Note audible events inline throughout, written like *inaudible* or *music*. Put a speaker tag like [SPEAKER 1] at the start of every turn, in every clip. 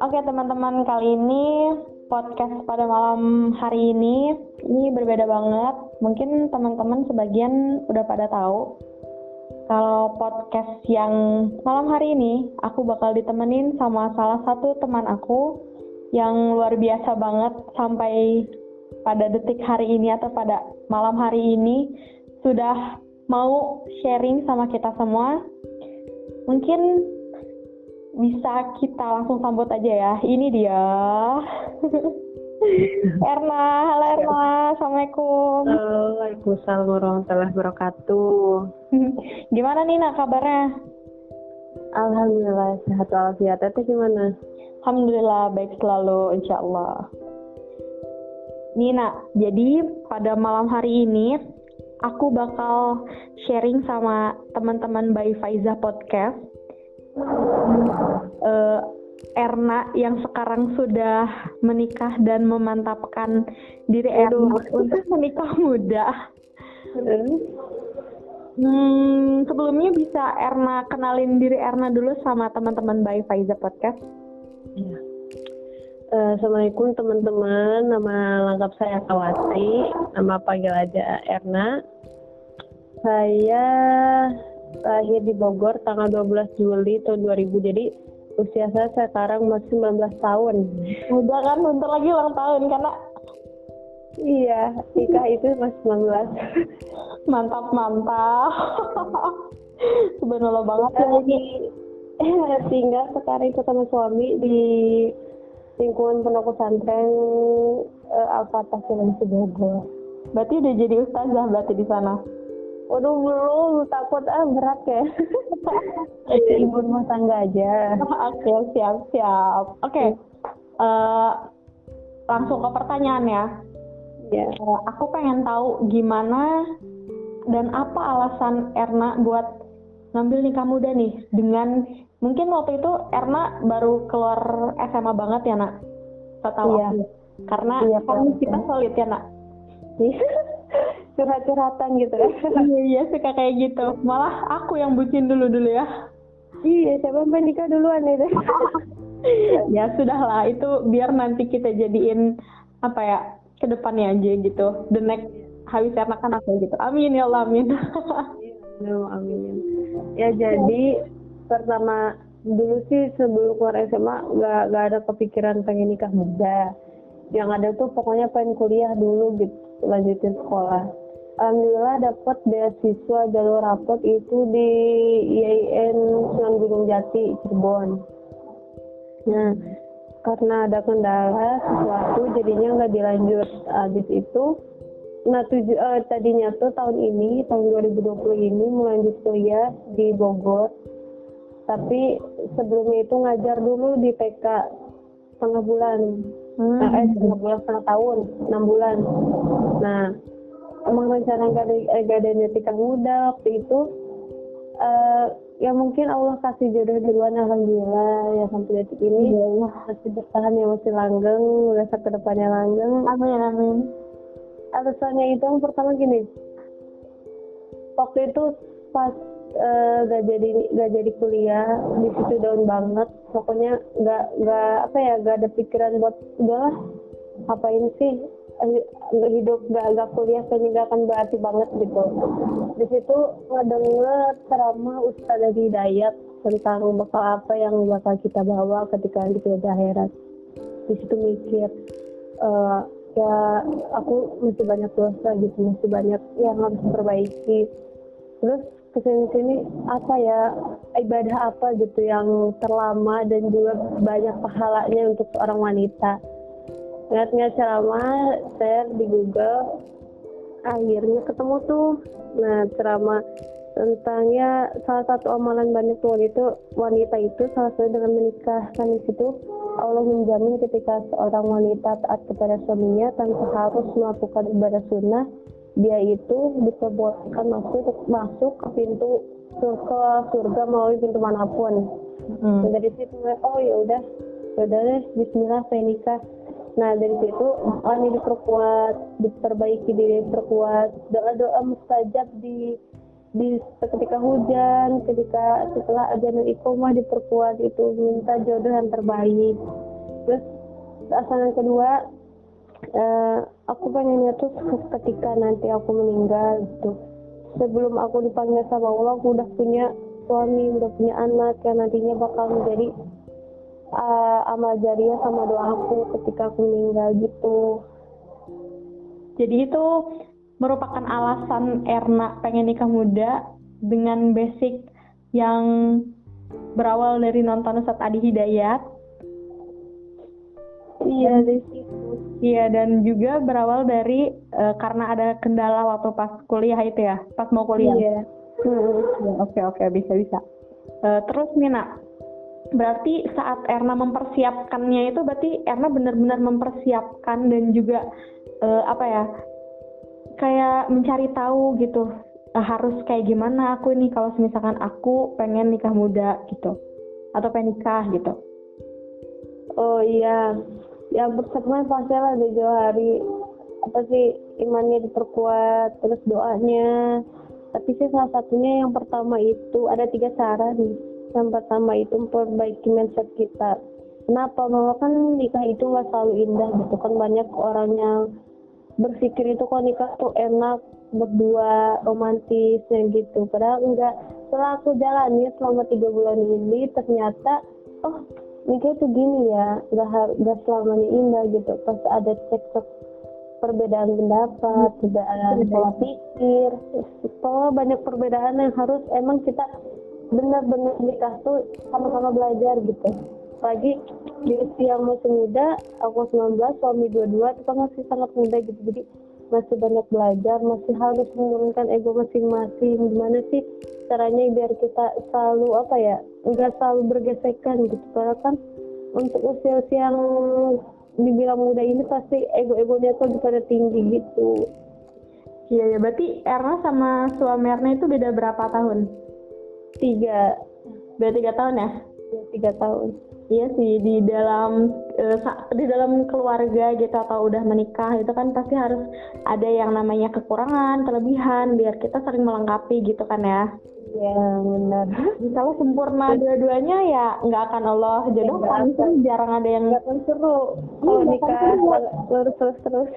[SPEAKER 1] Oke teman-teman, kali ini podcast pada malam hari ini ini berbeda banget. Mungkin teman-teman sebagian udah pada tahu kalau podcast yang malam hari ini aku bakal ditemenin sama salah satu teman aku yang luar biasa banget sampai pada detik hari ini atau pada malam hari ini sudah mau sharing sama kita semua. Mungkin bisa kita langsung sambut aja ya. Ini dia. *laughs* Erna, halo Erna, Assalamualaikum.
[SPEAKER 2] Waalaikumsalam warahmatullahi wabarakatuh. *laughs*
[SPEAKER 1] Gimana nih nak kabarnya?
[SPEAKER 2] Alhamdulillah sehat walafiat. Teteh gimana?
[SPEAKER 1] Alhamdulillah baik selalu, insya Allah. Nina, jadi pada malam hari ini aku bakal sharing sama teman-teman by Faiza Podcast uh, Erna yang sekarang sudah menikah dan memantapkan diri Erna untuk menikah muda. Hmm, sebelumnya bisa Erna kenalin diri Erna dulu sama teman-teman by Faiza Podcast.
[SPEAKER 2] Ya. Uh, Assalamualaikum teman-teman, nama lengkap saya Kawati, nama panggil aja Erna. Saya lahir di Bogor tanggal 12 Juli tahun 2000, jadi usia saya sekarang masih 19 tahun.
[SPEAKER 1] Udah kan, bentar lagi ulang tahun karena
[SPEAKER 2] Iya, nikah itu masih
[SPEAKER 1] 19. mantap, mantap. Subhanallah banget ya
[SPEAKER 2] ini. *laughs* tinggal sekarang itu sama suami di lingkungan pondok pesantren uh, Al-Fatah Sulawesi Bogor.
[SPEAKER 1] Berarti udah jadi ustazah berarti di sana?
[SPEAKER 2] Waduh belum, takut ah berat ya. *laughs* Ibu rumah tangga aja.
[SPEAKER 1] Oke, siap siap. Oke, okay. uh, eh, langsung ke pertanyaan ya.
[SPEAKER 2] Ya.
[SPEAKER 1] Uh, aku pengen tahu gimana dan apa alasan Erna buat ngambil nikah muda nih dengan mungkin waktu itu Erna baru keluar SMA banget ya nak setahu
[SPEAKER 2] iya.
[SPEAKER 1] aku karena
[SPEAKER 2] iya,
[SPEAKER 1] kan kita solid ya nak *laughs*
[SPEAKER 2] curhat-curhatan gitu ya. *laughs*
[SPEAKER 1] Iya iya suka kayak gitu. Malah aku yang bucin dulu dulu ya.
[SPEAKER 2] Iya siapa yang nikah duluan itu? *laughs*
[SPEAKER 1] Ya sudahlah itu biar nanti kita jadiin apa ya ke depannya aja gitu. The next habis kan aku gitu. Amin ya Allah amin. *laughs*
[SPEAKER 2] No, amin. Ya jadi pertama dulu sih sebelum keluar SMA nggak nggak ada kepikiran pengen nikah muda. Yang ada tuh pokoknya pengen kuliah dulu gitu lanjutin sekolah alhamdulillah dapat beasiswa jalur rapot itu di IAIN Sunan Gunung Jati Cirebon. Nah karena ada kendala sesuatu jadinya nggak dilanjut. Habis itu nah tujuh uh, tadinya tuh tahun ini tahun 2020 ini melanjut kuliah di Bogor. Tapi sebelumnya itu ngajar dulu di TK setengah bulan. Hmm. nah, eh setengah bulan setengah tahun enam bulan. Nah emang rencana gak ada, gak ada nikah muda waktu itu uh, ya mungkin Allah kasih jodoh duluan alhamdulillah ya sampai detik ini. Ya Allah masih bertahan ya masih langgeng udah ke depannya langgeng.
[SPEAKER 1] Amin amin.
[SPEAKER 2] Alasannya itu yang pertama gini waktu itu pas uh, gak jadi gak jadi kuliah di situ daun banget. Pokoknya gak gak apa ya gak ada pikiran buat udahlah ini sih hidup gak gak kuliah akan berarti banget gitu. Di situ ngedenger ceramah Ustadz Hidayat tentang bakal apa yang bakal kita bawa ketika di akhirat. Di situ mikir uh, ya aku masih banyak dosa gitu masih banyak yang harus diperbaiki. Terus ke sini sini apa ya ibadah apa gitu yang terlama dan juga banyak pahalanya untuk seorang wanita lihat-lihat ceramah share di Google akhirnya ketemu tuh nah ceramah tentangnya salah satu amalan banyak wanita wanita itu salah satu dengan menikahkan di situ Allah menjamin ketika seorang wanita taat kepada suaminya tanpa harus melakukan ibadah sunnah dia itu diperbolehkan masuk masuk ke pintu ke surga melalui pintu mana pun. Hmm. Dan dari situ oh ya udah ya udah deh Bismillah saya nikah. Nah dari situ ini diperkuat, diperbaiki diri diperkuat, doa doa mustajab di di ketika hujan, ketika setelah ajaran iqomah diperkuat itu minta jodoh yang terbaik. Terus asal yang kedua, uh, aku pengennya tuh ketika nanti aku meninggal gitu. Sebelum aku dipanggil sama Allah, aku udah punya suami, udah punya anak yang nantinya bakal menjadi uh, amal jariah sama doa aku ketika aku meninggal gitu.
[SPEAKER 1] Jadi itu merupakan alasan Erna pengen nikah muda dengan basic yang berawal dari nonton Ustadz Adi Hidayat.
[SPEAKER 2] Iya, dari situ.
[SPEAKER 1] Iya, dan juga berawal dari uh, karena ada kendala waktu pas kuliah itu ya, pas mau kuliah.
[SPEAKER 2] Iya.
[SPEAKER 1] Hmm. Oke, oke, bisa bisa. Uh, terus Nina, berarti saat Erna mempersiapkannya itu berarti Erna benar-benar mempersiapkan dan juga uh, apa ya kayak mencari tahu gitu uh, harus kayak gimana aku ini kalau misalkan aku pengen nikah muda gitu atau pengen nikah gitu.
[SPEAKER 2] Oh iya ya persiapan pasti lah dari jauh hari. Apa sih imannya diperkuat terus doanya. Tapi sih salah satunya yang pertama itu ada tiga cara nih yang pertama itu memperbaiki mindset kita kenapa? Bahwa kan nikah itu nggak selalu indah gitu kan. Banyak orang yang berpikir itu kok nikah tuh enak berdua romantis yang gitu. Padahal enggak setelah aku jalani selama tiga bulan ini ternyata oh nikah itu gini ya. Nggak selamanya indah gitu. Pasti ada cekcok perbedaan pendapat perbedaan pola pikir. Pokoknya banyak perbedaan yang harus emang kita benar-benar nikah tuh sama-sama belajar gitu. Lagi di usia masih muda aku 19 suami 22 itu kan masih sangat muda gitu. Jadi masih banyak belajar masih harus menurunkan ego masing-masing. Gimana sih caranya biar kita selalu apa ya enggak selalu bergesekan gitu. Karena kan untuk usia-usia yang dibilang muda ini pasti ego-egonya tuh pada tinggi gitu.
[SPEAKER 1] Iya ya berarti Erna sama suami Erna itu beda berapa tahun
[SPEAKER 2] tiga
[SPEAKER 1] beda tiga tahun ya
[SPEAKER 2] tiga tahun
[SPEAKER 1] Iya sih di dalam uh, di dalam keluarga gitu atau udah menikah itu kan pasti harus ada yang namanya kekurangan, kelebihan biar kita saling melengkapi gitu kan ya.
[SPEAKER 2] Iya benar.
[SPEAKER 1] Kalau sempurna dua-duanya ya nggak akan Allah jodohkan ya, kan jarang ada yang
[SPEAKER 2] nggak akan seru kalau iya, nikah terus terus terus.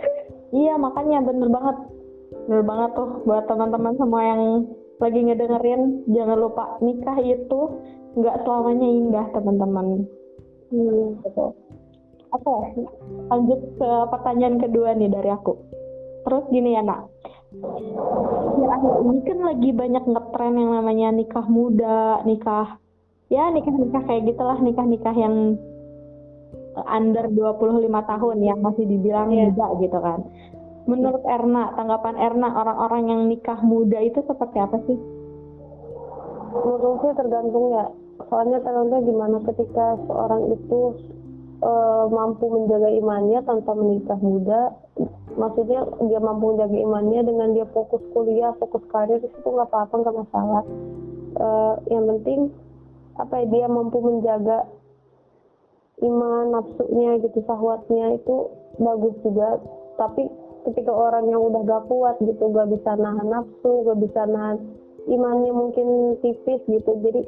[SPEAKER 1] Iya makanya bener banget bener banget tuh buat teman-teman semua yang lagi ngedengerin jangan lupa nikah itu nggak selamanya indah teman-teman
[SPEAKER 2] Hmm, betul.
[SPEAKER 1] Oke, lanjut ke pertanyaan kedua nih dari aku. Terus gini ya nak, akhir-akhir ini kan lagi banyak ngetren yang namanya nikah muda, nikah ya nikah-nikah kayak gitulah nikah-nikah yang under 25 tahun yang masih dibilang yeah. muda gitu kan. Menurut Erna, tanggapan Erna orang-orang yang nikah muda itu seperti apa sih?
[SPEAKER 2] Menurut saya tergantung ya. Soalnya tergantung gimana ketika seorang itu uh, mampu menjaga imannya tanpa menikah muda. Maksudnya dia mampu menjaga imannya dengan dia fokus kuliah fokus karir itu nggak apa-apa nggak masalah. Uh, yang penting apa ya dia mampu menjaga iman nafsunya gitu sahwatnya itu bagus juga. Tapi ketika orang yang udah gak kuat gitu gak bisa nahan nafsu gak bisa nahan imannya mungkin tipis gitu. Jadi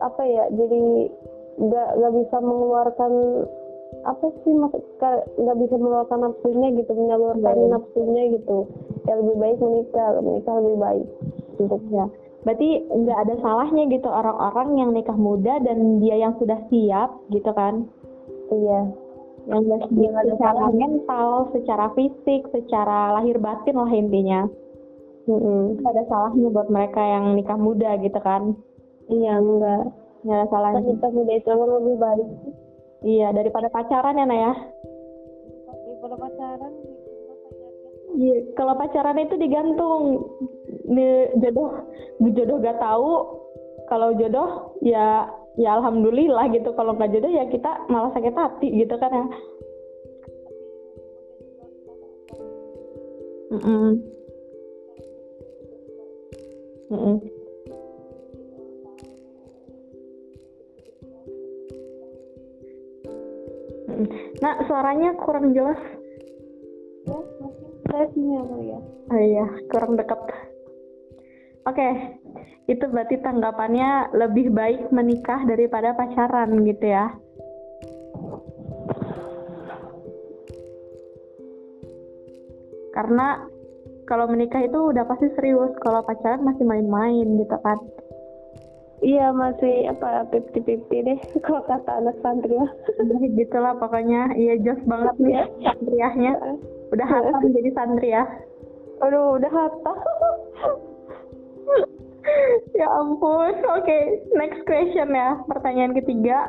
[SPEAKER 2] apa ya jadi nggak nggak bisa mengeluarkan apa sih maksud nggak bisa mengeluarkan nafsunya gitu menyalurkan hmm. nafsunya gitu. Ya lebih baik menikah menikah lebih baik. Untuknya
[SPEAKER 1] berarti nggak ada salahnya gitu orang-orang yang nikah muda dan dia yang sudah siap gitu kan?
[SPEAKER 2] Iya
[SPEAKER 1] yang siap secara mental secara fisik secara lahir batin lah intinya
[SPEAKER 2] mm-hmm.
[SPEAKER 1] ada salahnya buat mereka yang nikah muda gitu kan
[SPEAKER 2] Iya enggak.
[SPEAKER 1] Nggak ada salahnya.
[SPEAKER 2] Kita muda itu lebih baik.
[SPEAKER 1] Iya daripada pacaran ya Naya.
[SPEAKER 2] Daripada pacaran.
[SPEAKER 1] Iya, kalau pacaran itu digantung nih jodoh, jodoh gak tahu. Kalau jodoh ya ya alhamdulillah gitu. Kalau nggak jodoh ya kita malah sakit hati gitu kan ya. Mm -mm. Mm -mm. Nah, suaranya kurang jelas.
[SPEAKER 2] Ya, mungkin saya sini ya.
[SPEAKER 1] Oh iya, kurang dekat. Oke, itu berarti tanggapannya lebih baik menikah daripada pacaran gitu ya? Karena kalau menikah itu udah pasti serius, kalau pacaran masih main-main gitu kan?
[SPEAKER 2] Iya masih apa pipi pipi deh *laughs* kalau kata anak santri mah.
[SPEAKER 1] gitu lah pokoknya, iya jos banget nih ya santriahnya. Udah hatam jadi santri ya.
[SPEAKER 2] Aduh udah hatam. *laughs*
[SPEAKER 1] ya ampun. Oke, okay, next question ya. Pertanyaan ketiga.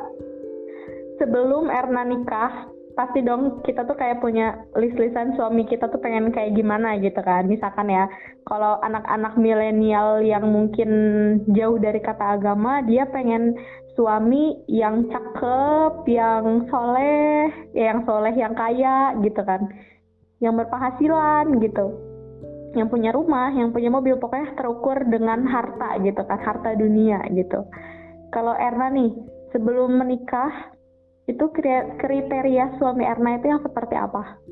[SPEAKER 1] Sebelum Erna nikah, pasti dong kita tuh kayak punya list-listan suami kita tuh pengen kayak gimana gitu kan misalkan ya kalau anak-anak milenial yang mungkin jauh dari kata agama dia pengen suami yang cakep yang soleh ya yang soleh yang kaya gitu kan yang berpenghasilan gitu yang punya rumah yang punya mobil pokoknya terukur dengan harta gitu kan harta dunia gitu kalau Erna nih sebelum menikah itu kriteria suami Erna itu yang seperti apa?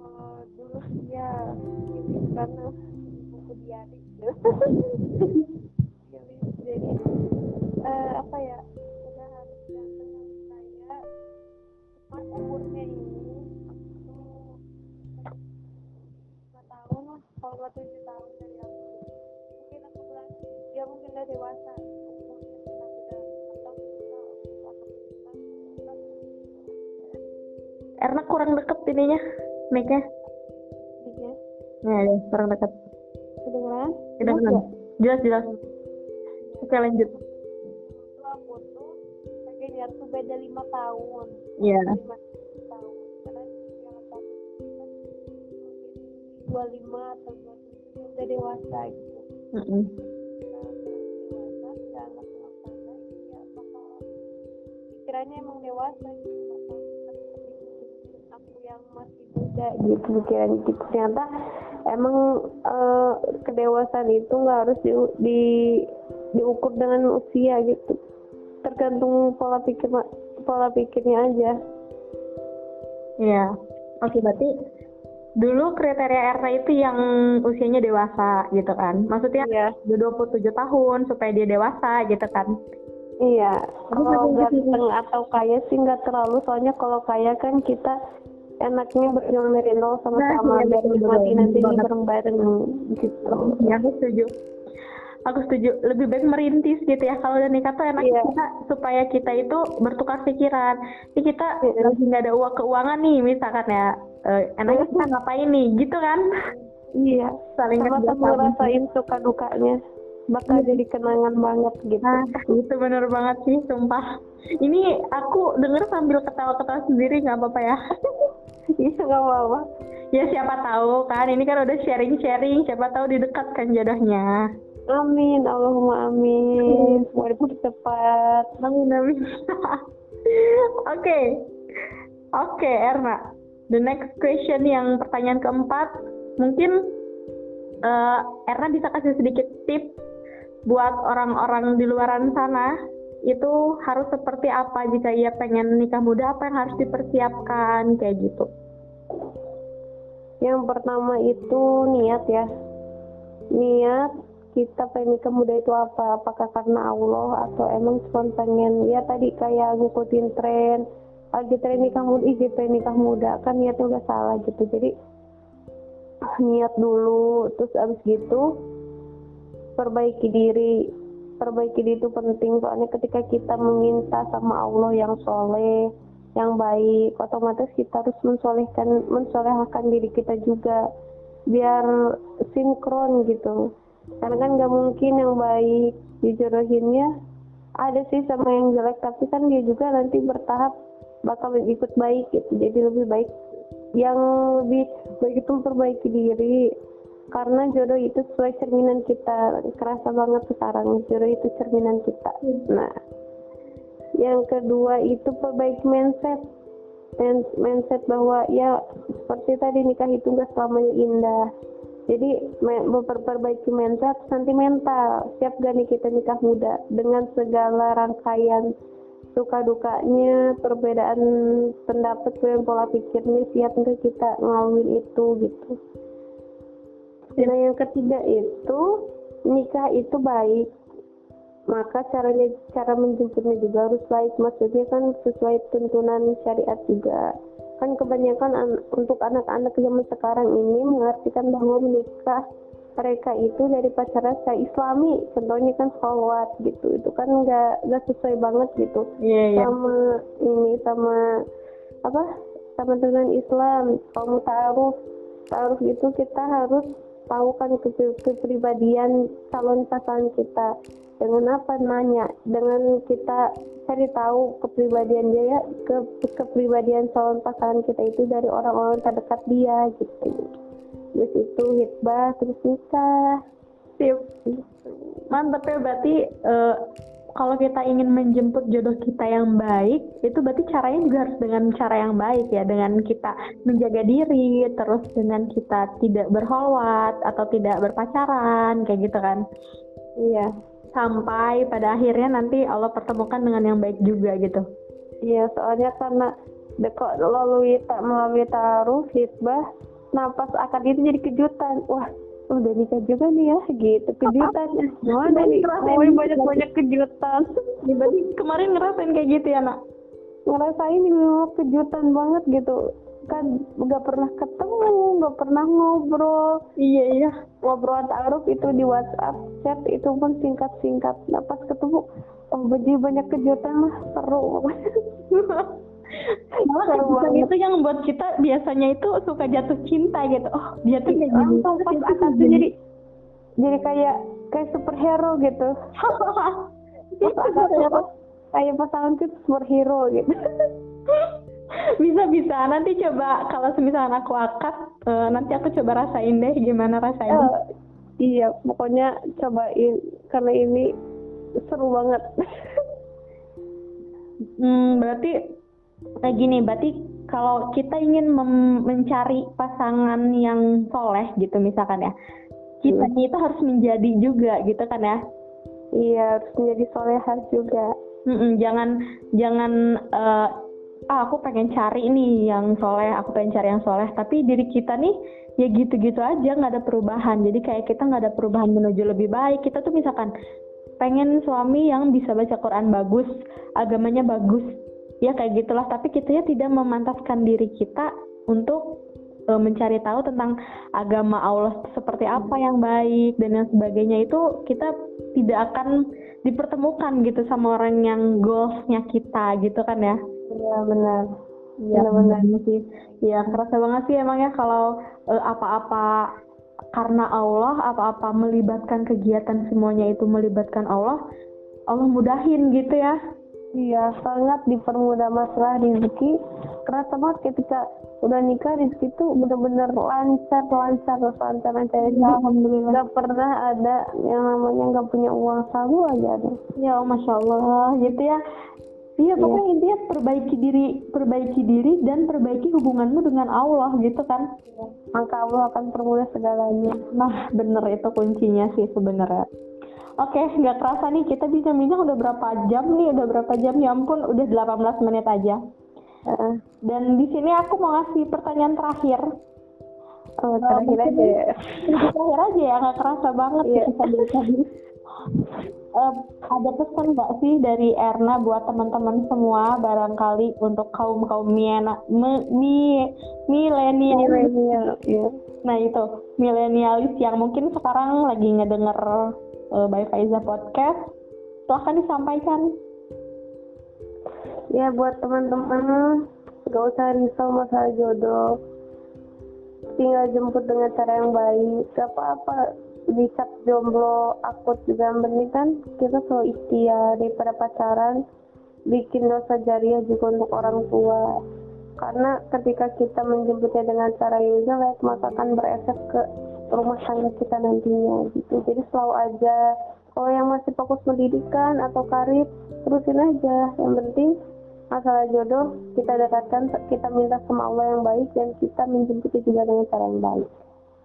[SPEAKER 2] Oh, dulu ya karena buku diari *laughs* dewasa
[SPEAKER 1] Erna kurang deket ininya mic-nya.
[SPEAKER 2] Mic-nya?
[SPEAKER 1] Nah ya kurang deket.
[SPEAKER 2] Kedengeran?
[SPEAKER 1] Kedengeran. Jelas jelas. Oke lanjut.
[SPEAKER 2] Aku tuh kayaknya tuh beda lima tahun.
[SPEAKER 1] Iya.
[SPEAKER 2] Yeah. tahun. Karena yang satu kan dua lima atau dua udah dewasa gitu.
[SPEAKER 1] Mm.
[SPEAKER 2] Pikirannya emang dewasa gitu yang masih muda gitu pikiran gitu. Ternyata emang uh, kedewasaan itu nggak harus di, di diukur dengan usia gitu. Tergantung pola pikir pola pikirnya aja.
[SPEAKER 1] Iya. Oke okay, berarti dulu kriteria RT itu yang usianya dewasa gitu kan? Maksudnya iya. 27 tahun supaya dia dewasa gitu kan
[SPEAKER 2] iya kalau ganteng atau kaya sih nggak terlalu soalnya kalau kaya kan kita enaknya berjuang dari nol sama-sama nah, iya, nikmati nanti bareng-bareng gitu.
[SPEAKER 1] Ya aku setuju. Aku setuju. Lebih baik merintis gitu ya. Kalau udah nikah tuh enak yeah. kita supaya kita itu bertukar pikiran. Ini kita yeah. lagi nggak ada uang keuangan nih misalkan ya. Uh, enaknya kita ngapain nih gitu kan?
[SPEAKER 2] Iya. Saling sama-sama ngerasain suka dukanya bakal jadi kenangan banget gitu. Nah,
[SPEAKER 1] itu bener banget sih, sumpah. Ini aku denger sambil ketawa-ketawa sendiri nggak apa-apa ya. *laughs*
[SPEAKER 2] Iya nggak apa-apa.
[SPEAKER 1] Ya siapa tahu kan, ini kan udah sharing-sharing, siapa tahu didekatkan jodohnya.
[SPEAKER 2] Amin, Allahumma amin. Semoga cepat.
[SPEAKER 1] Amin, amin. *laughs* Oke, oke okay, Erna. The next question yang pertanyaan keempat, mungkin uh, Erna bisa kasih sedikit tips buat orang-orang di luaran sana itu harus seperti apa jika ia pengen nikah muda apa yang harus dipersiapkan kayak gitu.
[SPEAKER 2] Yang pertama itu niat ya. Niat kita pengen nikah muda itu apa? Apakah karena Allah atau emang cuma pengen ya tadi kayak ngikutin tren lagi tren nikah muda ih tren nikah muda kan niatnya udah salah gitu. Jadi niat dulu terus abis gitu perbaiki diri. Perbaiki diri itu penting soalnya ketika kita meminta sama Allah yang soleh yang baik otomatis kita harus mensolehkan mensolehkan diri kita juga biar sinkron gitu. Karena kan nggak mungkin yang baik dijodohinnya ada sih sama yang jelek tapi kan dia juga nanti bertahap bakal ikut baik gitu. Jadi lebih baik yang lebih baik itu memperbaiki diri karena jodoh itu sesuai cerminan kita. Kerasa banget sekarang jodoh itu cerminan kita. Nah yang kedua itu perbaiki mindset. Mindset bahwa ya seperti tadi nikah itu gak selamanya indah. Jadi memperbaiki mindset sentimental. Siap gak nih kita nikah muda? Dengan segala rangkaian suka dukanya perbedaan pendapat dan pola pikirnya siap nggak kita ngalamin itu gitu Nah yang ketiga itu nikah itu baik. Maka caranya cara menjemputnya juga harus baik. Maksudnya kan sesuai tuntunan syariat juga. Kan kebanyakan an untuk anak-anak zaman sekarang ini mengartikan bahwa menikah mereka itu dari pacaran secara islami. Contohnya kan sholat gitu. Itu kan nggak nggak sesuai banget gitu.
[SPEAKER 1] Yeah, yeah.
[SPEAKER 2] sama ini sama apa? Sama dengan Islam. Kalau taruh taruh itu kita harus tahu kan kepribadian calon pasangan kita. Dengan apa nanya? Dengan kita cari tahu kepribadian dia ya ke kepribadian calon pasangan kita itu dari orang-orang terdekat dia gitu. Terus itu hitbah terus nikah.
[SPEAKER 1] Sip. mantep ya berarti uh, kalau kita ingin menjemput jodoh kita yang baik, itu berarti caranya juga harus dengan cara yang baik ya, dengan kita menjaga diri, terus dengan kita tidak berholwat atau tidak berpacaran, kayak gitu kan?
[SPEAKER 2] Iya.
[SPEAKER 1] Sampai pada akhirnya nanti Allah pertemukan dengan yang baik juga gitu.
[SPEAKER 2] Iya, soalnya karena dekok melalui tak melalui taruh hitbah, nafas akad itu jadi kejutan. Wah, udah nikah juga nih ya gitu. Kejutan *laughs* gimana nih? oh banyak banyak kejutan. *laughs*
[SPEAKER 1] Berarti kemarin ngerasain kayak gitu ya nak?
[SPEAKER 2] Ngerasain memang kejutan banget gitu. Kan nggak pernah ketemu nggak pernah ngobrol.
[SPEAKER 1] Iya iya.
[SPEAKER 2] Ngobrol taruh itu di WhatsApp chat itu pun singkat singkat nah pas ketemu oh banyak kejutan lah seru *laughs*
[SPEAKER 1] malah kejutan itu yang membuat kita biasanya itu suka jatuh cinta gitu. Oh dia tuh kayak
[SPEAKER 2] gini. pas atas tuh jadi jadi kayak kayak superhero gitu. *laughs* Kayak pasangan tuh superhero gitu. *laughs*
[SPEAKER 1] Bisa bisa nanti coba kalau misalnya aku akad uh, nanti aku coba rasain deh gimana rasanya. Uh,
[SPEAKER 2] iya pokoknya cobain karena ini seru banget. *laughs*
[SPEAKER 1] Hmm, berarti Nah gini, berarti kalau kita ingin mencari pasangan yang soleh gitu misalkan ya, kita hmm. itu harus menjadi juga gitu kan ya?
[SPEAKER 2] Iya harus menjadi solehah juga.
[SPEAKER 1] Mm-mm, jangan jangan uh, ah aku pengen cari nih yang soleh, aku pengen cari yang soleh, tapi diri kita nih ya gitu-gitu aja nggak ada perubahan. Jadi kayak kita nggak ada perubahan menuju lebih baik. Kita tuh misalkan pengen suami yang bisa baca Quran bagus, agamanya bagus, ya kayak gitulah. Tapi kita ya tidak memantaskan diri kita untuk e, mencari tahu tentang agama Allah seperti apa yang baik dan yang sebagainya. Itu kita tidak akan dipertemukan gitu sama orang yang goalsnya kita gitu kan ya?
[SPEAKER 2] Iya benar.
[SPEAKER 1] Iya benar sih. Ya kerasa banget sih emang ya kalau e, apa-apa karena Allah apa-apa melibatkan kegiatan semuanya itu melibatkan Allah Allah mudahin gitu ya
[SPEAKER 2] Iya, sangat dipermudah masalah rezeki. Kerasa banget ketika udah nikah rezeki itu benar-benar lancar, lancar, lancar, lancar. Ya, Alhamdulillah. Gak pernah ada yang namanya gak punya uang selalu aja ada.
[SPEAKER 1] Ya, masya Allah, gitu ya. Iya, pokoknya iya. intinya perbaiki diri, perbaiki diri dan perbaiki hubunganmu dengan Allah gitu kan.
[SPEAKER 2] Maka Allah akan permudah segalanya.
[SPEAKER 1] Nah, bener itu kuncinya sih sebenarnya. Oke, nggak kerasa nih kita bisa bincang udah berapa jam nih, udah berapa jam ya ampun, udah 18 menit aja. Uh, dan di sini aku mau ngasih pertanyaan terakhir.
[SPEAKER 2] Oh, terakhir uh, aja ya.
[SPEAKER 1] Terakhir aja ya, nggak kerasa banget yeah. kita tadi. Uh, ada pesan nggak sih dari Erna buat teman-teman semua barangkali untuk kaum kaum miena, me, mi, milenial,
[SPEAKER 2] milenial, ya.
[SPEAKER 1] Nah itu milenialis yang mungkin sekarang lagi ngedenger by Faiza Podcast. Silahkan disampaikan.
[SPEAKER 2] Ya buat teman-teman gak usah risau masalah jodoh. Tinggal jemput dengan cara yang baik. Gak apa-apa dicat jomblo akut juga penting kan kita selalu ikhtiar daripada pacaran bikin dosa jariah juga untuk orang tua karena ketika kita menjemputnya dengan cara yang jelek maka akan berefek ke rumah tangga kita nantinya gitu. Jadi selalu aja. Kalau yang masih fokus pendidikan atau karir terusin aja. Yang penting masalah jodoh kita dekatkan kita minta sama Allah yang baik dan kita menjemput juga dengan cara yang baik.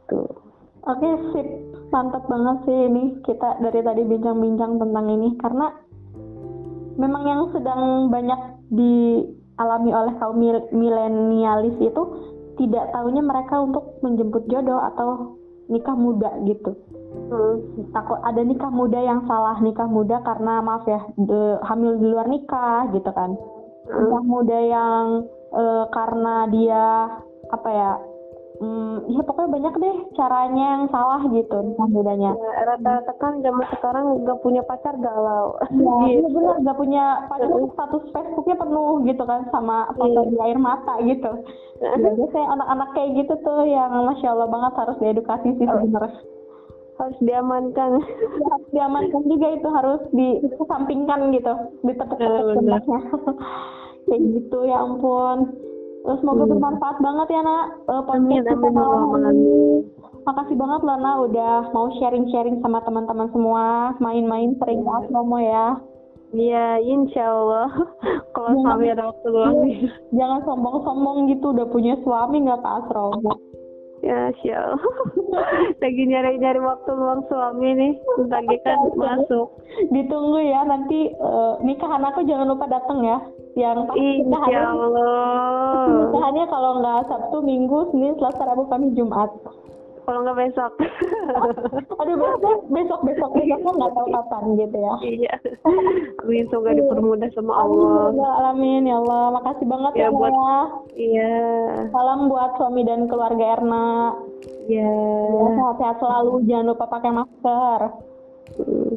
[SPEAKER 2] Tuh
[SPEAKER 1] oke okay, sip. Mantap banget sih ini kita dari tadi bincang-bincang tentang ini. Karena memang yang sedang banyak dialami oleh kaum milenialis itu tidak tahunya mereka untuk menjemput jodoh atau nikah muda gitu
[SPEAKER 2] Hmm.
[SPEAKER 1] takut ada nikah muda yang salah nikah muda karena maaf ya de- hamil di luar nikah gitu kan
[SPEAKER 2] Hmm.
[SPEAKER 1] nikah muda yang eh, karena dia apa ya hmm, ya pokoknya banyak deh caranya yang salah gitu nikah mudanya
[SPEAKER 2] Ya, rata-rata kan zaman sekarang nggak punya pacar galau.
[SPEAKER 1] Iya, *laughs* iya
[SPEAKER 2] Gitu.
[SPEAKER 1] benar nggak punya pacar status Facebooknya penuh gitu kan sama foto
[SPEAKER 2] Iya.
[SPEAKER 1] di air mata gitu. *laughs* Ya, biasanya anak-anak kayak gitu tuh yang masya Allah banget harus diedukasi sih sebenarnya.
[SPEAKER 2] Harus diamankan.
[SPEAKER 1] Ya, harus diamankan juga itu harus dikesampingkan gitu,
[SPEAKER 2] Eh, benar.
[SPEAKER 1] tembaknya. *laughs* kayak gitu ya ampun. Terus semoga
[SPEAKER 2] Hmm.
[SPEAKER 1] bermanfaat banget ya nak eh, podcast
[SPEAKER 2] Amin,
[SPEAKER 1] kita
[SPEAKER 2] amin,
[SPEAKER 1] malam
[SPEAKER 2] amin.
[SPEAKER 1] Makasih banget loh Nak udah mau sharing-sharing sama teman-teman semua, main-main sering ke Asromo ya.
[SPEAKER 2] Iya, insya Allah. *laughs* Kalau suami ada waktu luang. *laughs*
[SPEAKER 1] Jangan sombong-sombong gitu udah punya suami nggak ke Asromo.
[SPEAKER 2] Ya, Allah. *laughs* Lagi nyari-nyari waktu luang suami nih. Lagi kan masuk.
[SPEAKER 1] Ditunggu ya nanti eh, nikahan aku jangan lupa datang ya. Yang pasti
[SPEAKER 2] Insya Allah.
[SPEAKER 1] kalau nggak Sabtu, Minggu, Senin, Selasa, Rabu, Kamis, Jumat.
[SPEAKER 2] Kalau nggak besok. *laughs*
[SPEAKER 1] Aduh besok, besok, besok, besok kan nggak tahu kapan gitu ya.
[SPEAKER 2] Iya. Amin, semoga dipermudah sama Allah.
[SPEAKER 1] Amin, ya Allah, amin ya Allah. Makasih banget ya,
[SPEAKER 2] Ya, buat-. Iya.
[SPEAKER 1] Salam buat suami dan keluarga Erna.
[SPEAKER 2] Iya.
[SPEAKER 1] Ya, sehat-sehat selalu, jangan lupa pakai masker.
[SPEAKER 2] Hmm.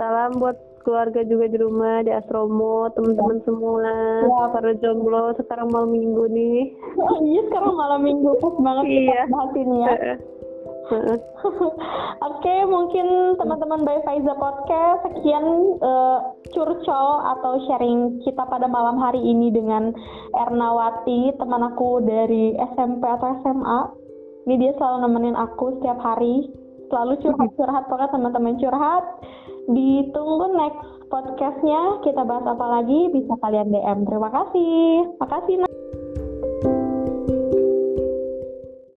[SPEAKER 2] Salam buat keluarga juga di rumah di Asromo, teman-teman semua.
[SPEAKER 1] Ya.
[SPEAKER 2] Para jomblo sekarang malam minggu nih.
[SPEAKER 1] Oh, *laughs* iya sekarang malam minggu pas banget kita
[SPEAKER 2] Iya.
[SPEAKER 1] bahas ini ya. *laughs* Oke, mungkin teman-teman by Faiza Podcast sekian eh, curcol atau sharing kita pada malam hari ini dengan Ernawati, teman aku dari SMP atau SMA. Ini dia selalu nemenin aku setiap hari, selalu curhat-curhat pokoknya teman-teman curhat. Ditunggu next podcastnya kita bahas apa lagi bisa kalian DM. Terima kasih. Makasih